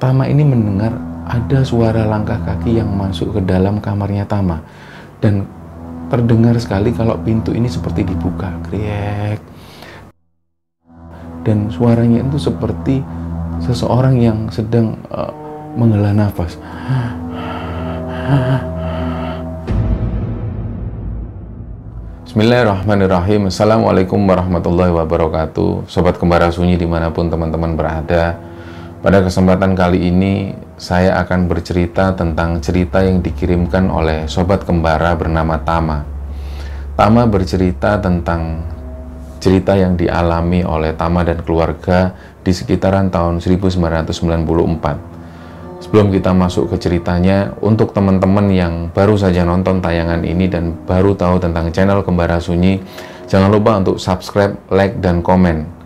Tama ini mendengar ada suara langkah kaki yang masuk ke dalam kamarnya Tama dan terdengar sekali kalau pintu ini seperti dibuka, kriek. Dan suaranya itu seperti seseorang yang sedang uh, menghela nafas. Bismillahirrahmanirrahim Assalamualaikum warahmatullahi wabarakatuh Sobat Kembara Sunyi di mana pun teman-teman berada Pada kesempatan kali ini Saya akan bercerita tentang cerita yang dikirimkan oleh Sobat Kembara bernama Tama Tama bercerita tentang cerita yang dialami oleh Tama dan keluarga di sekitaran tahun 1994 Sebelum kita masuk ke ceritanya, untuk teman-teman yang baru saja nonton tayangan ini dan baru tahu tentang channel Kembara Sunyi, jangan lupa untuk subscribe, like, dan komen.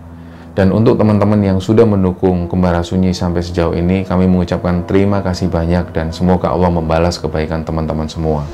Dan untuk teman-teman yang sudah mendukung Kembara Sunyi sampai sejauh ini, kami mengucapkan terima kasih banyak dan semoga Allah membalas kebaikan teman-teman semua.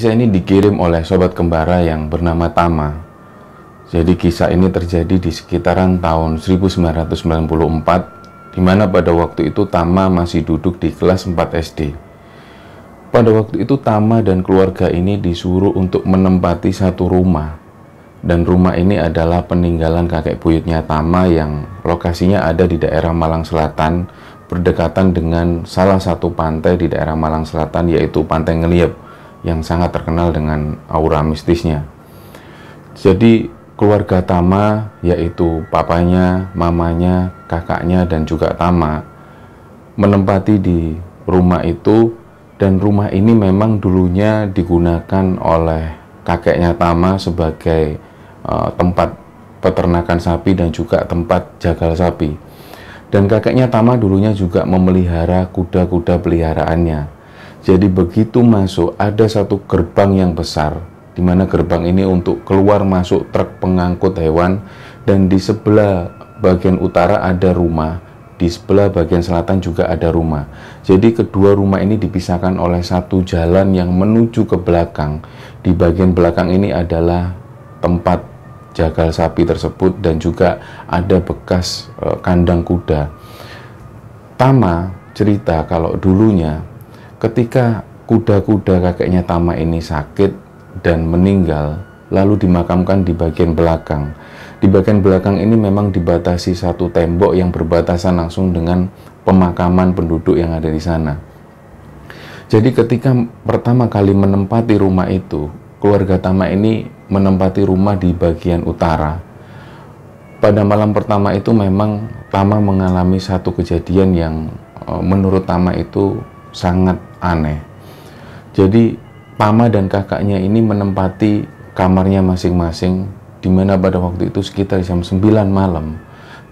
Kisah ini dikirim oleh sobat kembara yang bernama Tama. Jadi kisah ini terjadi di sekitaran tahun 1994 di mana pada waktu itu Tama masih duduk di kelas 4 SD. Pada waktu itu Tama dan keluarga ini disuruh untuk menempati satu rumah. Dan rumah ini adalah peninggalan kakek buyutnya Tama yang lokasinya ada di daerah Malang Selatan berdekatan dengan salah satu pantai di daerah Malang Selatan yaitu Pantai Ngeliep yang sangat terkenal dengan aura mistisnya. Jadi keluarga Tama yaitu papanya, mamanya, kakaknya dan juga Tama menempati di rumah itu dan rumah ini memang dulunya digunakan oleh kakeknya Tama sebagai uh, tempat peternakan sapi dan juga tempat jagal sapi. Dan kakeknya Tama dulunya juga memelihara kuda-kuda peliharaannya. Jadi begitu masuk ada satu gerbang yang besar di mana gerbang ini untuk keluar masuk truk pengangkut hewan dan di sebelah bagian utara ada rumah, di sebelah bagian selatan juga ada rumah. Jadi kedua rumah ini dipisahkan oleh satu jalan yang menuju ke belakang. Di bagian belakang ini adalah tempat jagal sapi tersebut dan juga ada bekas e, kandang kuda. Tama cerita kalau dulunya Ketika kuda-kuda kakeknya Tama ini sakit dan meninggal, lalu dimakamkan di bagian belakang. Di bagian belakang ini memang dibatasi satu tembok yang berbatasan langsung dengan pemakaman penduduk yang ada di sana. Jadi ketika pertama kali menempati rumah itu, keluarga Tama ini menempati rumah di bagian utara. Pada malam pertama itu memang Tama mengalami satu kejadian yang eh, menurut Tama itu sangat aneh. Jadi Pama dan kakaknya ini menempati kamarnya masing-masing di mana pada waktu itu sekitar jam 9 malam.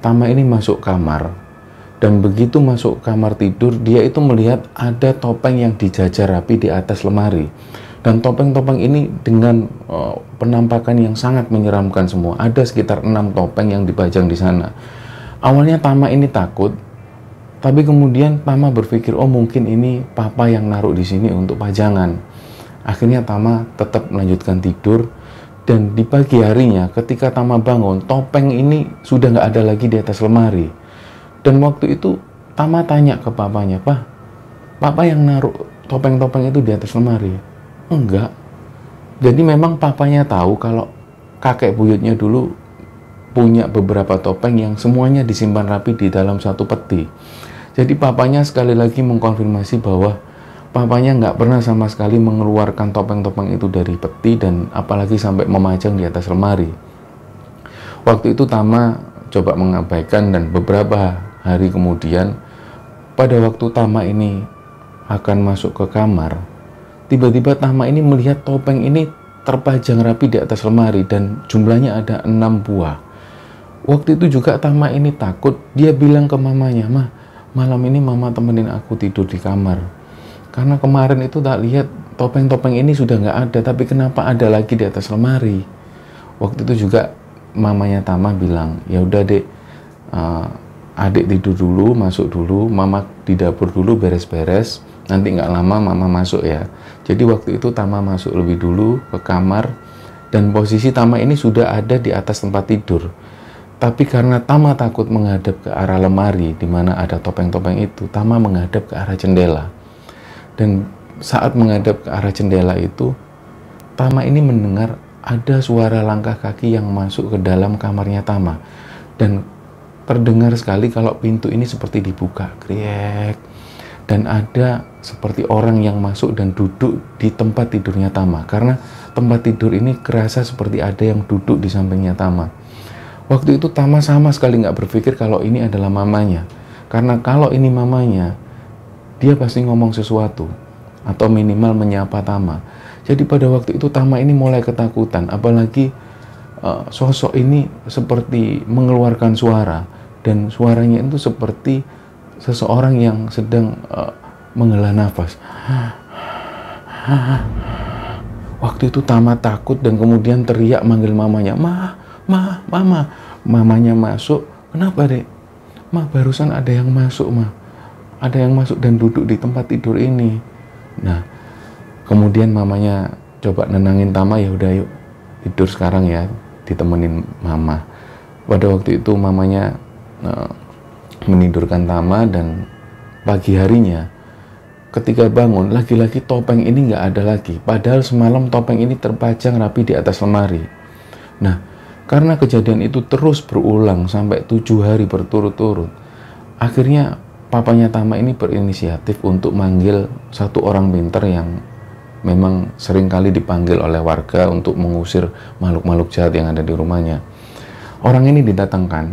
Tama ini masuk kamar dan begitu masuk kamar tidur dia itu melihat ada topeng yang dijajar rapi di atas lemari. Dan topeng-topeng ini dengan uh, penampakan yang sangat menyeramkan semua. Ada sekitar enam topeng yang dipajang di sana. Awalnya Tama ini takut tapi kemudian Tama berpikir, oh mungkin ini papa yang naruh di sini untuk pajangan. Akhirnya Tama tetap melanjutkan tidur dan di pagi harinya ketika Tama bangun, topeng ini sudah nggak ada lagi di atas lemari. Dan waktu itu Tama tanya ke papanya, Pak, papa yang naruh topeng-topeng itu di atas lemari? Enggak. Jadi memang papanya tahu kalau kakek buyutnya dulu punya beberapa topeng yang semuanya disimpan rapi di dalam satu peti. Jadi papanya sekali lagi mengkonfirmasi bahwa papanya nggak pernah sama sekali mengeluarkan topeng-topeng itu dari peti dan apalagi sampai memajang di atas lemari. Waktu itu Tama coba mengabaikan dan beberapa hari kemudian pada waktu Tama ini akan masuk ke kamar, tiba-tiba Tama ini melihat topeng ini terpajang rapi di atas lemari dan jumlahnya ada enam buah. Waktu itu juga Tama ini takut, dia bilang ke mamanya, "Mah, malam ini mama temenin aku tidur di kamar." Karena kemarin itu tak lihat topeng-topeng ini sudah nggak ada, tapi kenapa ada lagi di atas lemari? Waktu itu juga mamanya Tama bilang, "Ya udah, Dek, uh, adik tidur dulu, masuk dulu, mama di dapur dulu beres-beres." nanti nggak lama mama masuk ya jadi waktu itu Tama masuk lebih dulu ke kamar dan posisi Tama ini sudah ada di atas tempat tidur tapi karena Tama takut menghadap ke arah lemari di mana ada topeng-topeng itu Tama menghadap ke arah jendela. Dan saat menghadap ke arah jendela itu Tama ini mendengar ada suara langkah kaki yang masuk ke dalam kamarnya Tama. Dan terdengar sekali kalau pintu ini seperti dibuka kriek. Dan ada seperti orang yang masuk dan duduk di tempat tidurnya Tama. Karena tempat tidur ini kerasa seperti ada yang duduk di sampingnya Tama waktu itu Tama sama sekali nggak berpikir kalau ini adalah mamanya. Karena kalau ini mamanya dia pasti ngomong sesuatu atau minimal menyapa Tama. Jadi pada waktu itu Tama ini mulai ketakutan apalagi uh, sosok ini seperti mengeluarkan suara. Dan suaranya itu seperti seseorang yang sedang uh, menghela nafas. Waktu itu Tama takut dan kemudian teriak manggil mamanya, Ma, Ma, Mama. Mamanya masuk, kenapa dek? Ma, barusan ada yang masuk, Ma. Ada yang masuk dan duduk di tempat tidur ini. Nah, kemudian mamanya coba nenangin Tama, ya udah yuk tidur sekarang ya, ditemenin Mama. Pada waktu itu mamanya uh, menidurkan Tama dan pagi harinya ketika bangun lagi-lagi topeng ini nggak ada lagi padahal semalam topeng ini terpajang rapi di atas lemari nah karena kejadian itu terus berulang sampai tujuh hari berturut-turut. Akhirnya papanya Tama ini berinisiatif untuk manggil satu orang pinter yang memang sering kali dipanggil oleh warga untuk mengusir makhluk-makhluk jahat yang ada di rumahnya. Orang ini didatangkan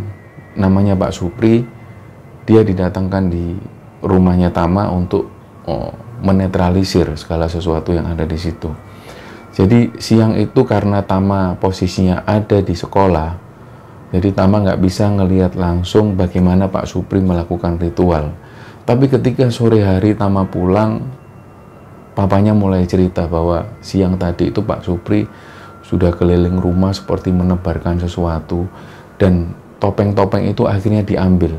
namanya Pak Supri. Dia didatangkan di rumahnya Tama untuk oh, menetralisir segala sesuatu yang ada di situ. Jadi siang itu karena Tama posisinya ada di sekolah, jadi Tama nggak bisa ngelihat langsung bagaimana Pak Supri melakukan ritual. Tapi ketika sore hari Tama pulang, papanya mulai cerita bahwa siang tadi itu Pak Supri sudah keliling rumah seperti menebarkan sesuatu dan topeng-topeng itu akhirnya diambil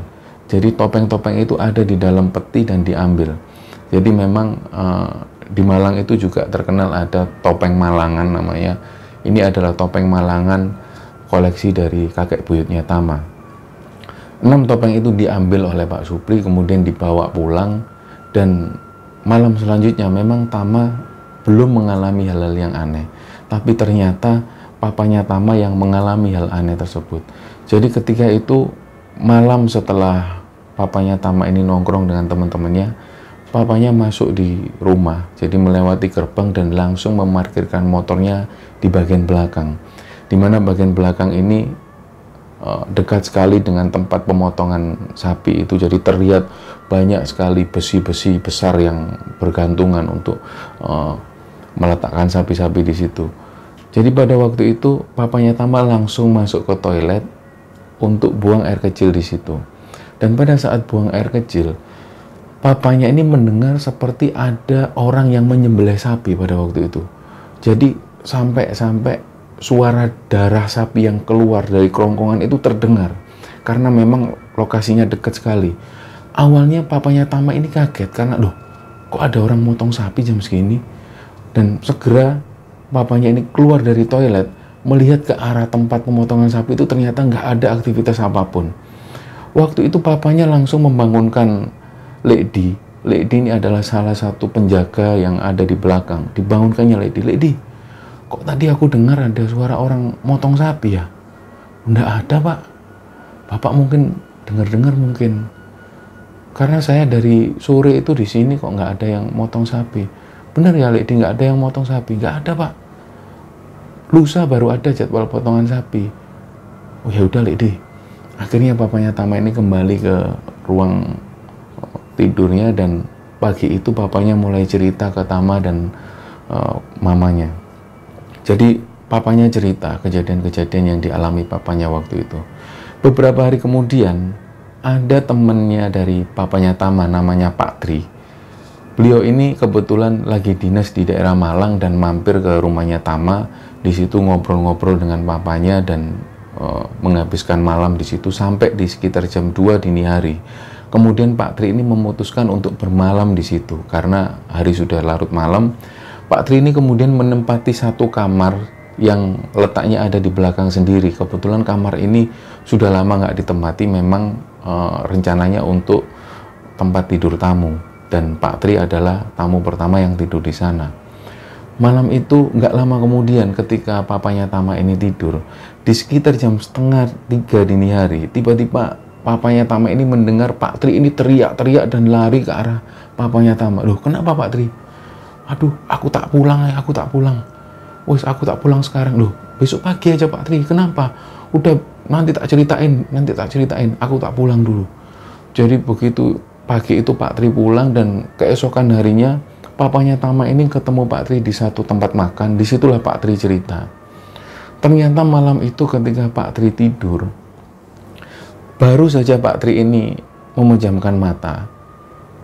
jadi topeng-topeng itu ada di dalam peti dan diambil. Jadi memang uh, di Malang itu juga terkenal ada topeng Malangan namanya. Ini adalah topeng Malangan koleksi dari kakek buyutnya Tama. Enam topeng itu diambil oleh Pak Supri kemudian dibawa pulang dan malam selanjutnya memang Tama belum mengalami hal-hal yang aneh. Tapi ternyata papanya Tama yang mengalami hal aneh tersebut. Jadi ketika itu malam setelah papanya Tama ini nongkrong dengan teman-temannya, papanya masuk di rumah, jadi melewati gerbang dan langsung memarkirkan motornya di bagian belakang. Di mana bagian belakang ini uh, dekat sekali dengan tempat pemotongan sapi itu, jadi terlihat banyak sekali besi-besi besar yang bergantungan untuk uh, meletakkan sapi-sapi di situ. Jadi pada waktu itu papanya Tama langsung masuk ke toilet untuk buang air kecil di situ. Dan pada saat buang air kecil, papanya ini mendengar seperti ada orang yang menyembelih sapi pada waktu itu. Jadi sampai-sampai suara darah sapi yang keluar dari kerongkongan itu terdengar. Karena memang lokasinya dekat sekali. Awalnya papanya Tama ini kaget karena loh kok ada orang motong sapi jam segini. Dan segera papanya ini keluar dari toilet melihat ke arah tempat pemotongan sapi itu ternyata nggak ada aktivitas apa pun. Waktu itu papanya langsung membangunkan Lady. Lady ini adalah salah satu penjaga yang ada di belakang. Dibangunkannya Lady. Lady, kok tadi aku dengar ada suara orang motong sapi ya? Nggak ada pak. Bapak mungkin dengar-dengar mungkin. Karena saya dari sore itu di sini kok nggak ada yang motong sapi. Benar ya Lady nggak ada yang motong sapi? Nggak ada pak lusa baru ada jadwal potongan sapi. oh ya udah deh akhirnya papanya Tama ini kembali ke ruang tidurnya dan pagi itu papanya mulai cerita ke Tama dan uh, mamanya jadi papanya cerita kejadian-kejadian yang dialami papanya waktu itu beberapa hari kemudian ada temennya dari papanya Tama namanya Pak Tri Beliau ini kebetulan lagi dinas di daerah Malang dan mampir ke rumahnya Tama. Di situ ngobrol-ngobrol dengan papanya dan uh, menghabiskan malam di situ sampai di sekitar jam 2 dini hari. Kemudian Pak Tri ini memutuskan untuk bermalam di situ karena hari sudah larut malam. Pak Tri ini kemudian menempati satu kamar yang letaknya ada di belakang sendiri. Kebetulan kamar ini sudah lama nggak ditempati, memang uh, rencananya untuk tempat tidur tamu dan Pak Tri adalah tamu pertama yang tidur di sana. Malam itu nggak lama kemudian ketika papanya Tama ini tidur, di sekitar jam setengah tiga dini hari, tiba-tiba papanya Tama ini mendengar Pak Tri ini teriak-teriak dan lari ke arah papanya Tama. Loh kenapa Pak Tri? Aduh aku tak pulang ya, aku tak pulang. Wes aku tak pulang sekarang. Loh besok pagi aja Pak Tri, kenapa? Udah nanti tak ceritain, nanti tak ceritain, aku tak pulang dulu. Jadi begitu Pagi itu Pak Tri pulang dan keesokan harinya papanya Tama ini ketemu Pak Tri di satu tempat makan. Di situlah Pak Tri cerita. Ternyata malam itu ketika Pak Tri tidur, baru saja Pak Tri ini memejamkan mata.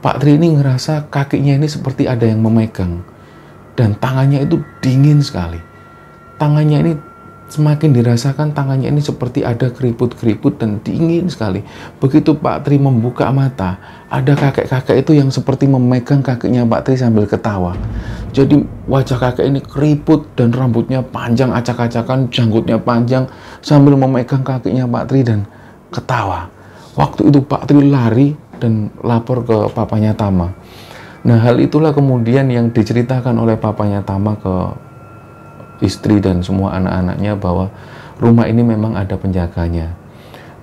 Pak Tri ini ngerasa kakinya ini seperti ada yang memegang dan tangannya itu dingin sekali. Tangannya ini semakin dirasakan tangannya ini seperti ada keriput-keriput dan dingin sekali. Begitu Pak Tri membuka mata, ada kakek-kakek itu yang seperti memegang kakinya Pak Tri sambil ketawa. Jadi wajah kakek ini keriput dan rambutnya panjang, acak-acakan, janggutnya panjang sambil memegang kakinya Pak Tri dan ketawa. Waktu itu Pak Tri lari dan lapor ke papanya Tama. Nah hal itulah kemudian yang diceritakan oleh papanya Tama ke istri dan semua anak-anaknya bahwa rumah ini memang ada penjaganya.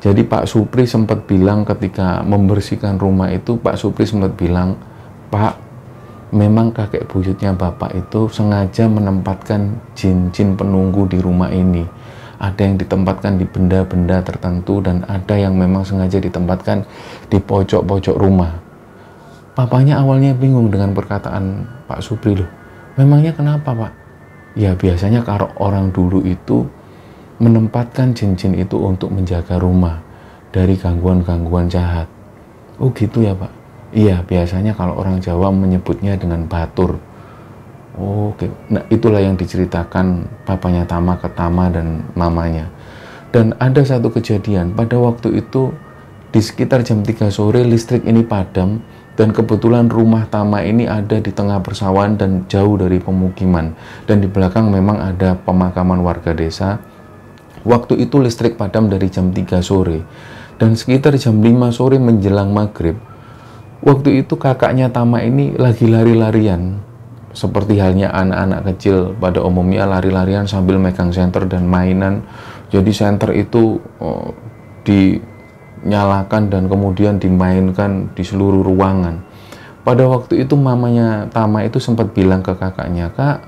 Jadi Pak Supri sempat bilang ketika membersihkan rumah itu, Pak Supri sempat bilang, Pak, memang kakek buyutnya Bapak itu sengaja menempatkan jin-jin penunggu di rumah ini. Ada yang ditempatkan di benda-benda tertentu dan ada yang memang sengaja ditempatkan di pojok-pojok rumah. Papanya awalnya bingung dengan perkataan Pak Supri loh. Memangnya kenapa Pak? Ya biasanya kalau orang dulu itu menempatkan jin-jin itu untuk menjaga rumah dari gangguan-gangguan jahat. Oh gitu ya Pak? Iya biasanya kalau orang Jawa menyebutnya dengan batur. Oke, nah itulah yang diceritakan papanya Tama ke Tama dan mamanya. Dan ada satu kejadian pada waktu itu di sekitar jam 3 sore listrik ini padam dan kebetulan rumah Tama ini ada di tengah persawahan dan jauh dari pemukiman. Dan di belakang memang ada pemakaman warga desa. Waktu itu listrik padam dari jam 3 sore. Dan sekitar jam 5 sore menjelang maghrib waktu itu kakaknya Tama ini lagi lari-larian seperti halnya anak-anak kecil pada umumnya lari-larian sambil megang senter dan mainan jadi senter itu oh, di nyalakan dan kemudian dimainkan di seluruh ruangan. Pada waktu itu mamanya Tama itu sempat bilang ke kakaknya, kak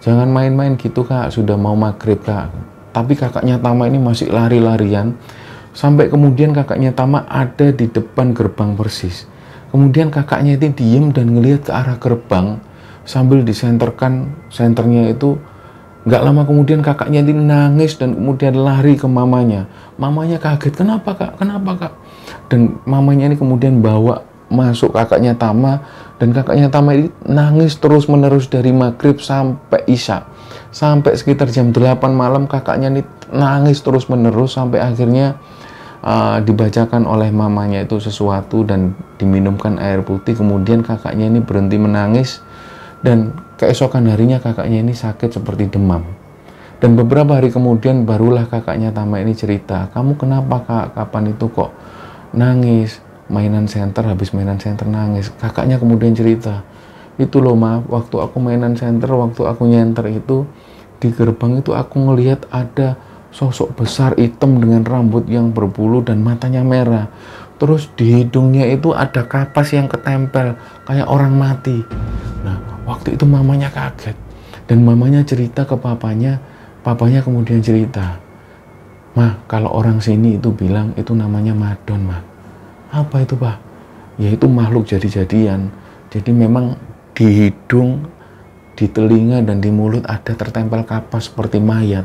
jangan main-main gitu kak, sudah mau maghrib kak. Tapi kakaknya Tama ini masih lari-larian, sampai kemudian kakaknya Tama ada di depan gerbang persis. Kemudian kakaknya itu diem dan ngelihat ke arah gerbang sambil disenterkan senternya itu Nggak lama kemudian kakaknya ini nangis dan kemudian lari ke mamanya. Mamanya kaget, kenapa kak? Kenapa kak? Dan mamanya ini kemudian bawa masuk kakaknya Tama dan kakaknya Tama ini nangis terus menerus dari maghrib sampai isya. Sampai sekitar jam 8 malam kakaknya ini nangis terus menerus sampai akhirnya uh, dibacakan oleh mamanya itu sesuatu dan diminumkan air putih. Kemudian kakaknya ini berhenti menangis dan Keesokan harinya kakaknya ini sakit seperti demam. Dan beberapa hari kemudian barulah kakaknya Tama ini cerita, kamu kenapa kak, kapan itu kok nangis, mainan center, habis mainan center nangis. Kakaknya kemudian cerita, itu loh ma, waktu aku mainan center, waktu aku nyenter itu, di gerbang itu aku ngelihat ada sosok besar hitam dengan rambut yang berbulu dan matanya merah. Terus di hidungnya itu ada kapas yang ketempel, kayak orang mati. Nah, Waktu itu mamanya kaget dan mamanya cerita ke papanya, papanya kemudian cerita, Mah, kalau orang sini itu bilang itu namanya madon, mah. Apa itu, Pak? Yaitu makhluk jadi-jadian. Jadi memang di hidung, di telinga dan di mulut ada tertempel kapas seperti mayat.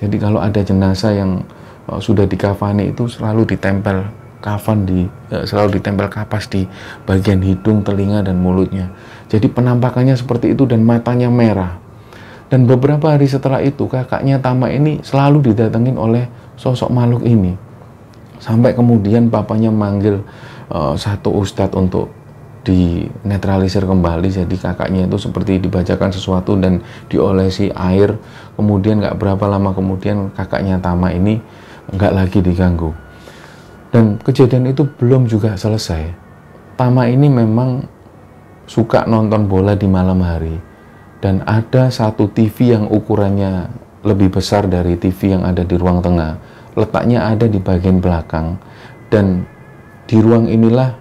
Jadi kalau ada jenazah yang uh, sudah dikafani itu selalu ditempel kafan di uh, selalu ditempel kapas di bagian hidung, telinga dan mulutnya. Jadi penampakannya seperti itu dan matanya merah. Dan beberapa hari setelah itu kakaknya Tama ini selalu didatengin oleh sosok makhluk ini. Sampai kemudian papanya manggil uh, satu ustadz untuk dinetralisir kembali jadi kakaknya itu seperti dibacakan sesuatu dan diolesi air kemudian nggak berapa lama kemudian kakaknya Tama ini nggak lagi diganggu dan kejadian itu belum juga selesai Tama ini memang suka nonton bola di malam hari dan ada satu TV yang ukurannya lebih besar dari TV yang ada di ruang tengah. Letaknya ada di bagian belakang dan di ruang inilah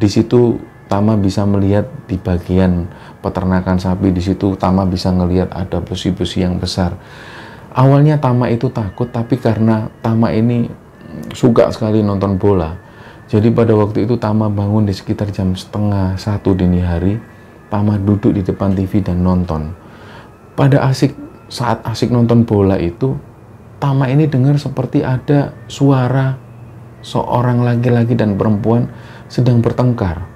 di situ Tama bisa melihat di bagian peternakan sapi di situ Tama bisa melihat ada besi-besi yang besar. Awalnya Tama itu takut tapi karena Tama ini suka sekali nonton bola. Jadi pada waktu itu Tama bangun di sekitar jam setengah satu dini hari Tama duduk di depan TV dan nonton. Pada asik saat asik nonton bola itu, Tama ini dengar seperti ada suara seorang laki-laki dan perempuan sedang bertengkar.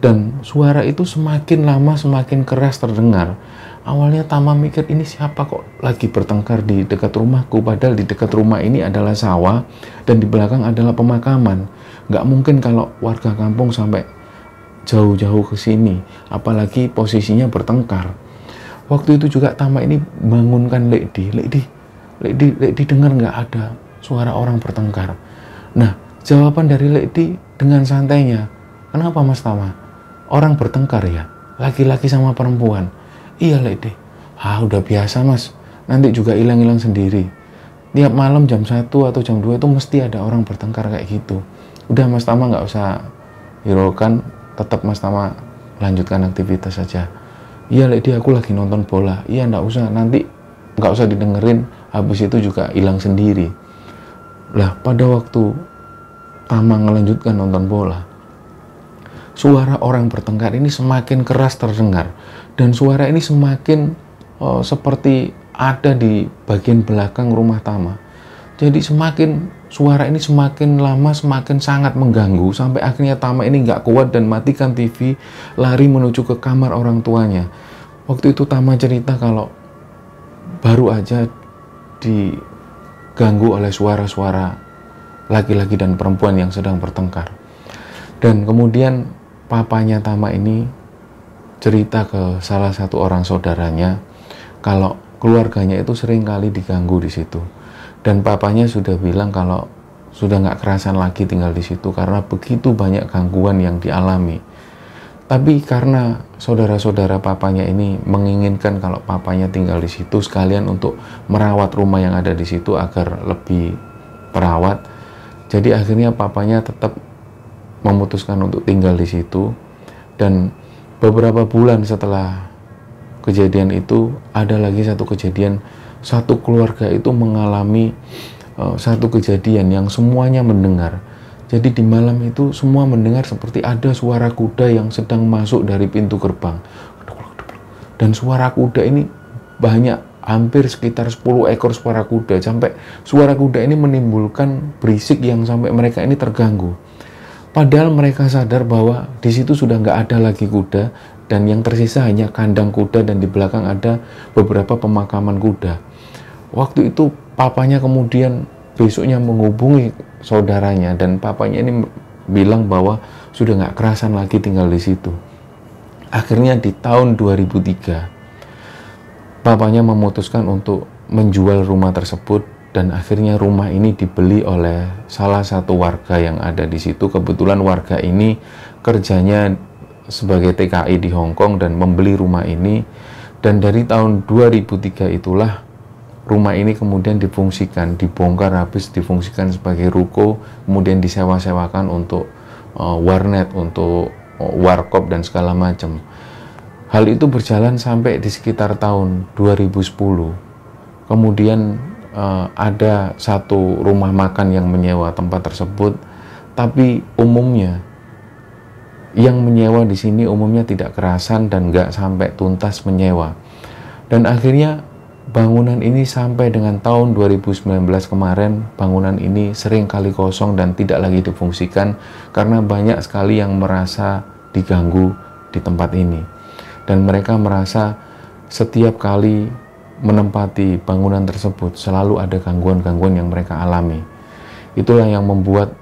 Dan suara itu semakin lama semakin keras terdengar. Awalnya Tama mikir ini siapa kok lagi bertengkar di dekat rumahku padahal di dekat rumah ini adalah sawah dan di belakang adalah pemakaman. Gak mungkin kalau warga kampung sampai jauh-jauh ke sini, apalagi posisinya bertengkar. Waktu itu juga Tama ini bangunkan Lady, Lady, Lady, Lady dengar nggak ada suara orang bertengkar. Nah, jawaban dari Lady dengan santainya, kenapa Mas Tama? Orang bertengkar ya, laki-laki sama perempuan. Iya Lady, ah udah biasa Mas, nanti juga hilang-hilang sendiri. Tiap malam jam 1 atau jam 2 itu mesti ada orang bertengkar kayak gitu. Udah Mas Tama nggak usah hiraukan, tetap Mas Tama lanjutkan aktivitas saja. Iya Lady aku lagi nonton bola. Iya nggak usah. Nanti nggak usah didengerin. Habis itu juga hilang sendiri. Lah pada waktu Tama melanjutkan nonton bola suara orang bertengkar ini semakin keras terdengar dan suara ini semakin oh, seperti ada di bagian belakang rumah Tama. Jadi semakin suara ini semakin lama semakin sangat mengganggu sampai akhirnya Tama ini nggak kuat dan matikan TV lari menuju ke kamar orang tuanya. Waktu itu Tama cerita kalau baru aja diganggu oleh suara-suara laki-laki dan perempuan yang sedang bertengkar. Dan kemudian papanya Tama ini cerita ke salah satu orang saudaranya kalau keluarganya itu sering kali diganggu di situ dan papanya sudah bilang kalau sudah nggak kerasan lagi tinggal di situ karena begitu banyak gangguan yang dialami. Tapi karena saudara-saudara papanya ini menginginkan kalau papanya tinggal di situ sekalian untuk merawat rumah yang ada di situ agar lebih perawat. Jadi akhirnya papanya tetap memutuskan untuk tinggal di situ dan beberapa bulan setelah kejadian itu ada lagi satu kejadian satu keluarga itu mengalami uh, satu kejadian yang semuanya mendengar. Jadi di malam itu semua mendengar seperti ada suara kuda yang sedang masuk dari pintu gerbang. Dan suara kuda ini banyak, hampir sekitar 10 ekor suara kuda. Sampai suara kuda ini menimbulkan berisik yang sampai mereka ini terganggu. Padahal mereka sadar bahwa di situ sudah nggak ada lagi kuda dan yang tersisa hanya kandang kuda dan di belakang ada beberapa pemakaman kuda. Waktu itu papanya kemudian besoknya menghubungi saudaranya dan papanya ini bilang bahwa sudah nggak kerasan lagi tinggal di situ. Akhirnya di tahun 2003 papanya memutuskan untuk menjual rumah tersebut dan akhirnya rumah ini dibeli oleh salah satu warga yang ada di situ. Kebetulan warga ini kerjanya sebagai TKI di Hong Kong dan membeli rumah ini dan dari tahun 2003 itulah rumah ini kemudian difungsikan, dibongkar habis difungsikan sebagai ruko, kemudian disewa-sewakan untuk uh, warnet, untuk uh, warkop dan segala macam. Hal itu berjalan sampai di sekitar tahun 2010. Kemudian uh, ada satu rumah makan yang menyewa tempat tersebut, tapi umumnya yang menyewa di sini umumnya tidak kerasan dan nggak sampai tuntas menyewa. Dan akhirnya bangunan ini sampai dengan tahun 2019 kemarin bangunan ini sering kali kosong dan tidak lagi difungsikan karena banyak sekali yang merasa diganggu di tempat ini dan mereka merasa setiap kali menempati bangunan tersebut selalu ada gangguan-gangguan yang mereka alami itulah yang membuat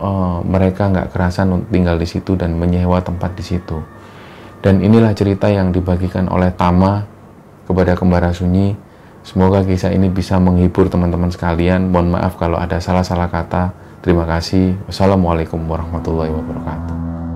uh, mereka nggak kerasan tinggal di situ dan menyewa tempat di situ dan inilah cerita yang dibagikan oleh Tama kepada Kembara Sunyi Semoga kisah ini bisa menghibur teman-teman sekalian. Mohon maaf kalau ada salah-salah kata. Terima kasih. Wassalamualaikum warahmatullahi wabarakatuh.